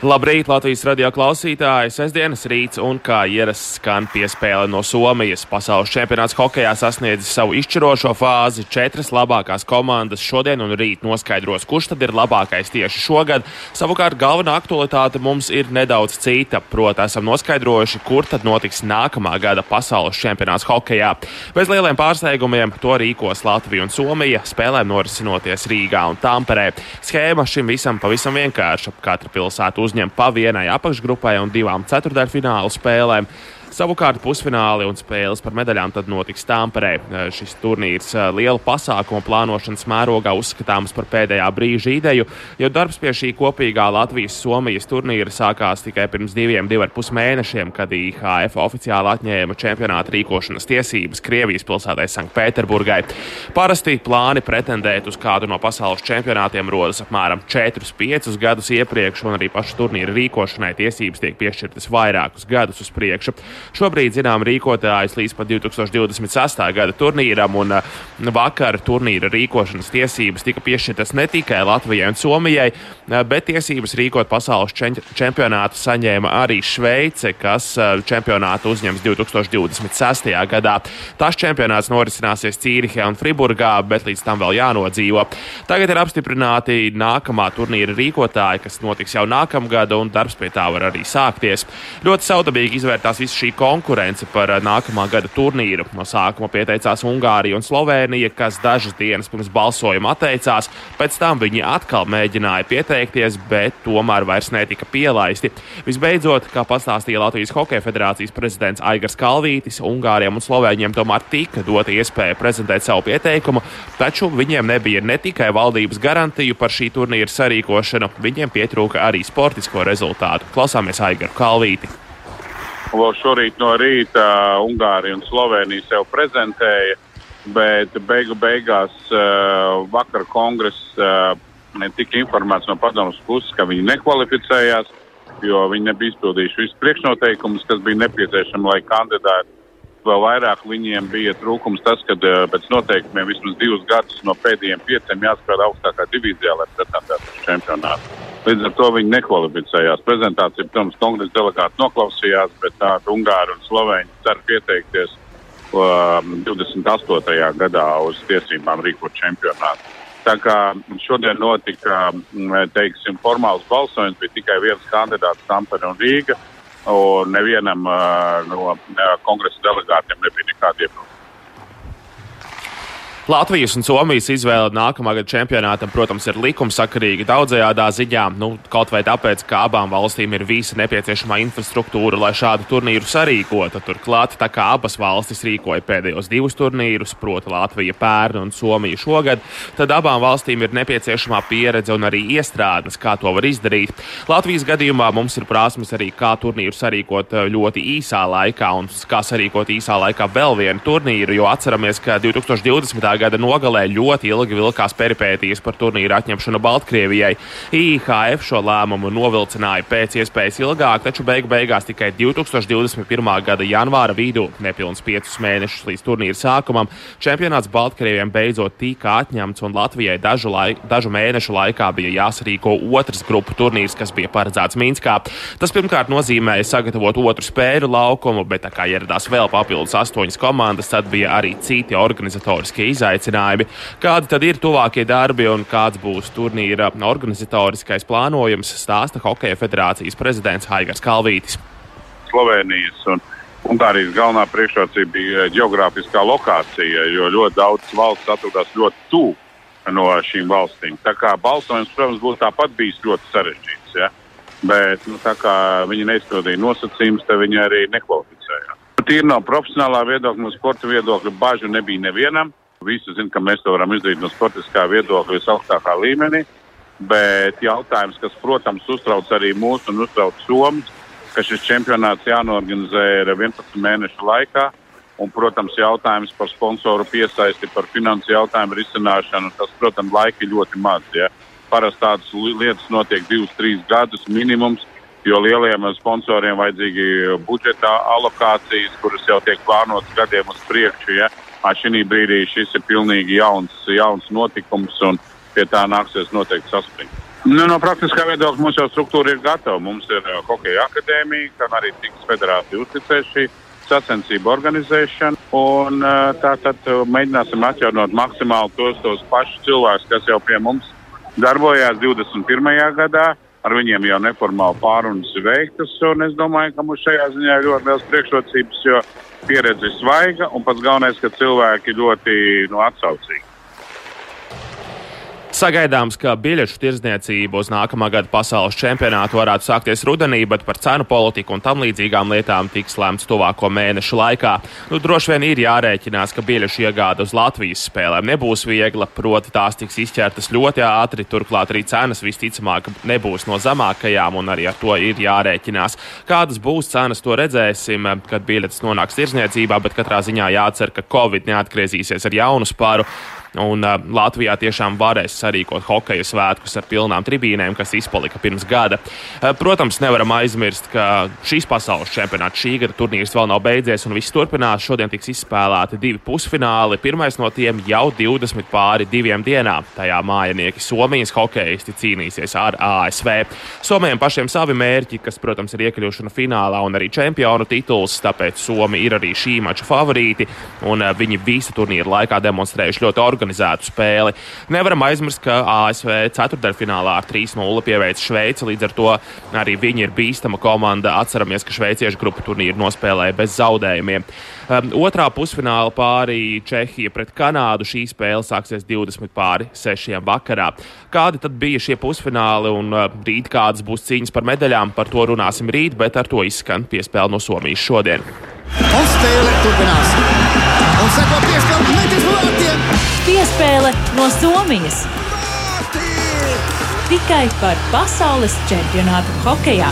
Labrīt, Latvijas radio klausītāji! Sesdienas rīts un kā ierasts skan piespēle no Somijas. Pasaules čempionāts hokeja sasniedzis savu izšķirošo fāzi. Četras labākās komandas šodien un rīt noskaidros, kurš tad ir labākais tieši šogad. Savukārt galvenā aktualitāte mums ir nedaudz cita. Proti, esam noskaidrojuši, kur tad notiks nākamā gada pasaules čempionāts hokeja. Bez lieliem pārsteigumiem to rīkos Latvija un Somija. Spēlēm norisinoties Rīgā un Tamperē. Schēma šim visam pavisam vienkārša. Katra pilsēta uzņem pa vienai apakšgrupai un divām ceturdaļfināla spēlēm. Savukārt pusfināli un spēles par medaļām tad notiks Tāmperē. Šis turnīrs liela pasākuma plānošanas mērogā uzskatāms par pēdējā brīža ideju, jo darbs pie šī kopīgā Latvijas-Somijas turnīra sākās tikai pirms diviem, divi ar pus mēnešiem, kad IHF oficiāli atņēma čempionāta rīkošanas tiesības Krievijas pilsētai Sanktpēterburgai. Parasti plāni pretendēt uz kādu no pasaules čempionātiem rodas apmēram 4-5 gadus iepriekš, un arī paša turnīra rīkošanai tiesības tiek piešķirtas vairākus gadus uz priekšu. Šobrīd zinām rīkotājus līdz pat 2026. gada turnīram, un uh, vakar turnīra rīkošanas tiesības tika piešķirtas ne tikai Latvijai un Somijai, uh, bet tiesības rīkot pasaules čempionātu saņēma arī Šveice, kas uh, čempionātu uzņems 2026. gadā. Tas čempionāts norisināsies Cīrihē un Friburgā, bet līdz tam vēl jānodzīvo. Tagad ir apstiprināti nākamā turnīra rīkotāji, kas notiks jau nākamgad, un darbs pie tā var arī sākties. Ļoti saudabīgi izvērtās visi šī konkurence par eh, nākamā gada turnīru. No sākuma pieteicās Ungārija un Slovēnija, kas dažas dienas pirms balsojuma atteicās. Pēc tam viņi atkal mēģināja pieteikties, bet tomēr vairs netika pielaisti. Visbeidzot, kā pastāstīja Latvijas Hokeja federācijas prezidents Aigars Kalvītis, Ungāriem un Slovēņiem tomēr tika dota iespēja prezentēt savu pieteikumu, taču viņiem nebija ne tikai valdības garantiju par šī turnīra sarīkošanu, viņiem pietrūka arī sportisko rezultātu. Klausāmies Aigaru Kalvīti. Vēl šorīt no rīta Ungārija un Slovenija sev prezentēja, bet beigu beigās vakar kongress tika informēts no padomus puses, ka viņi nekvalificējās, jo viņi nebija izpildījuši visus priekšnoteikumus, kas bija nepieciešami, lai kandidāti. Vēl vairāk viņiem bija trūkums tas, ka pēc noteikumiem vismaz divus gadus no pēdējiem pieciem jāspēlē augstākā divīzijā, lai pretendētu uz čempionātu. Līdz ar to viņi nekvalificējās. Prezentācija, protams, kongresa delegāti noklausījās, bet tāda Ungāra un Slovēņa cer pieteikties um, 28. gadā uz tiesībām rīkot čempionātu. Tā kā šodien notika teiksim, formāls balsojums, bija tikai viens kandidāts, Tampere un Rīga, un nevienam uh, no kongresa delegātiem nebija nekāda iebilda. Latvijas un Somijas izvēle nākamā gada čempionātam, protams, ir likumsakarīga daudzajādā ziņā. Nu, kaut vai tāpēc, ka abām valstīm ir visa nepieciešamā infrastruktūra, lai šādu turnīru sarīkotu. Turklāt, tā kā abas valstis rīkoja pēdējos divus turnīrus, proti, Latvija pērn un Somija šogad, tad abām valstīm ir nepieciešamā pieredze un arī iestrādes, kā to var izdarīt. Latvijas gadījumā mums ir prasmes arī, kā turnīru sarīkot eh, ļoti īsā laikā un kā sarīkot īsā laikā vēl vienu turnīru, jo atceramies, ka 2020 gada nogalē ļoti ilgi vilkās peripētīs par turnīru atņemšanu Baltkrievijai. IHF šo lēmumu novilcināja pēc iespējas ilgāk, taču beigu beigās tikai 2021. gada janvāra vidū, nepilns piecus mēnešus līdz turnīra sākumam, čempionāts Baltkrievijam beidzot tika atņemts un Latvijai dažu, laik, dažu mēnešu laikā bija jāsarīko otrs grupu turnīrs, kas bija paredzēts Minskā. Tas pirmkārt nozīmēja sagatavot otru spēļu laukumu, bet tā kā ieradās vēl papildus astoņas komandas, tad bija arī citi organizatoriskie izaicinājumi izaicinājumi. Kādi tad ir tuvākie darbi un kāds būs turnīra organizatoriskais plānojums, stāsta Hokeja federācijas prezidents Haigars Kalvītis. Slovenijas un Ungārijas galvenā priekšrocība bija geogrāfiskā lokācija, jo ļoti daudz valsts atrodas ļoti tuvu no šīm valstīm. Tā kā balsojums, protams, būtu tāpat bijis ļoti sarežģīts. Ja? Bet nu, tā kā viņi neizpildīja nosacījumus, tad viņi arī nekvalificējās. Tīri no profesionālā viedokļa, no sporta viedokļa, bažu nebija nevienam. Visi zina, ka mēs to varam izdarīt no sportiskā viedokļa visaugstākā līmenī. Bet jautājums, kas, protams, uztrauc arī mūsu un uztrauc Somijas, ka šis čempionāts jānorganizē 11 mēnešu laikā. Un, protams, jautājums par sponsoru piesaisti, par finansu jautājumu risināšanu, tas, protams, laika ļoti maz. Ja. Parasti tādas lietas notiek divus, trīs gadus minimums, jo lieliem sponsoriem vajadzīgi budžeta alokācijas, kuras jau tiek plānotas gadiem uz priekšu. Ja. Šī brīdī šis ir pilnīgi jauns, jauns notikums, un pie tā nāksies noteikti saspringt. Nu, no praktiskā viedokļa mums jau struktūra ir gatava. Mums ir hokeja akadēmija, kam arī tiks federācija uzticēta šī sacensību organizēšanu. Un, tātad mēģināsim atjaunot maksimāli tos, tos pašus cilvēkus, kas jau pie mums darbojās 21. gadā. Ar viņiem jau neformāli pārunas ir veiktas, un es domāju, ka mums šajā ziņā ir ļoti liels priekšrocības, jo pieredze ir svaiga, un pats galvenais, ka cilvēki ļoti nu, atsaucīgi. Sagaidāms, ka biļešu tirdzniecība uz nākamā gada pasaules čempionātu varētu sākties rudenī, bet par cenu politiku un tam līdzīgām lietām tiks lemts tuvāko mēnešu laikā. Nu, droši vien ir jārēķinās, ka biļešu iegāde uz Latvijas spēlēm nebūs viegla, proti tās tiks izķertas ļoti ātri, turklāt arī cenas visticamāk nebūs no zemākajām, un arī ar to ir jārēķinās. Kādas būs cenas, to redzēsim, kad biļetes nonāks tirdzniecībā, bet katrā ziņā jācer, ka Covid neatgriezīsies ar jaunu spāru. Un uh, Latvijā tiešām varēs sarīkot hokeja svētkus ar pilnām tribīnēm, kas izpalika pirms gada. Uh, protams, nevaram aizmirst, ka šīs pasaules čempionāts šī gada turnīrs vēl nav beidzies un viss turpinās. Šodien tiks izspēlēti divi pusfināli. Pirmais no tiem jau 20 pāri diviem dienām. Tajā mājinieki Somijas hokeisti cīnīsies ar ASV. Somijiem pašiem savi mērķi, kas, protams, ir iekļūšana finālā un arī čempionu tituls, tāpēc Somi ir arī šī mača favorīti un uh, viņi visu turnīru laikā demonstrējuši ļoti organizēti organizētu spēli. Nevaram aizmirst, ka ASV ceturdaļfinālā ar 3-0 pieveica Šveici, līdz ar to arī viņi ir bīstama komanda. Atceramies, ka šveiciešu grupu turnīru nospēlēja bez zaudējumiem. Um, otrā pusfināla pārī Čehija pret Kanādu. Šī spēle sāksies 20 pāri 6 vakarā. Kādi tad bija šie pusfināli un uh, rīt kādas būs cīņas par medaļām? Par to runāsim rīt, bet ar to izskan piespēle no Somijas šodien. Un spēle turpinās. No Somijas. Tikai par pasaules čempionātu hokejā.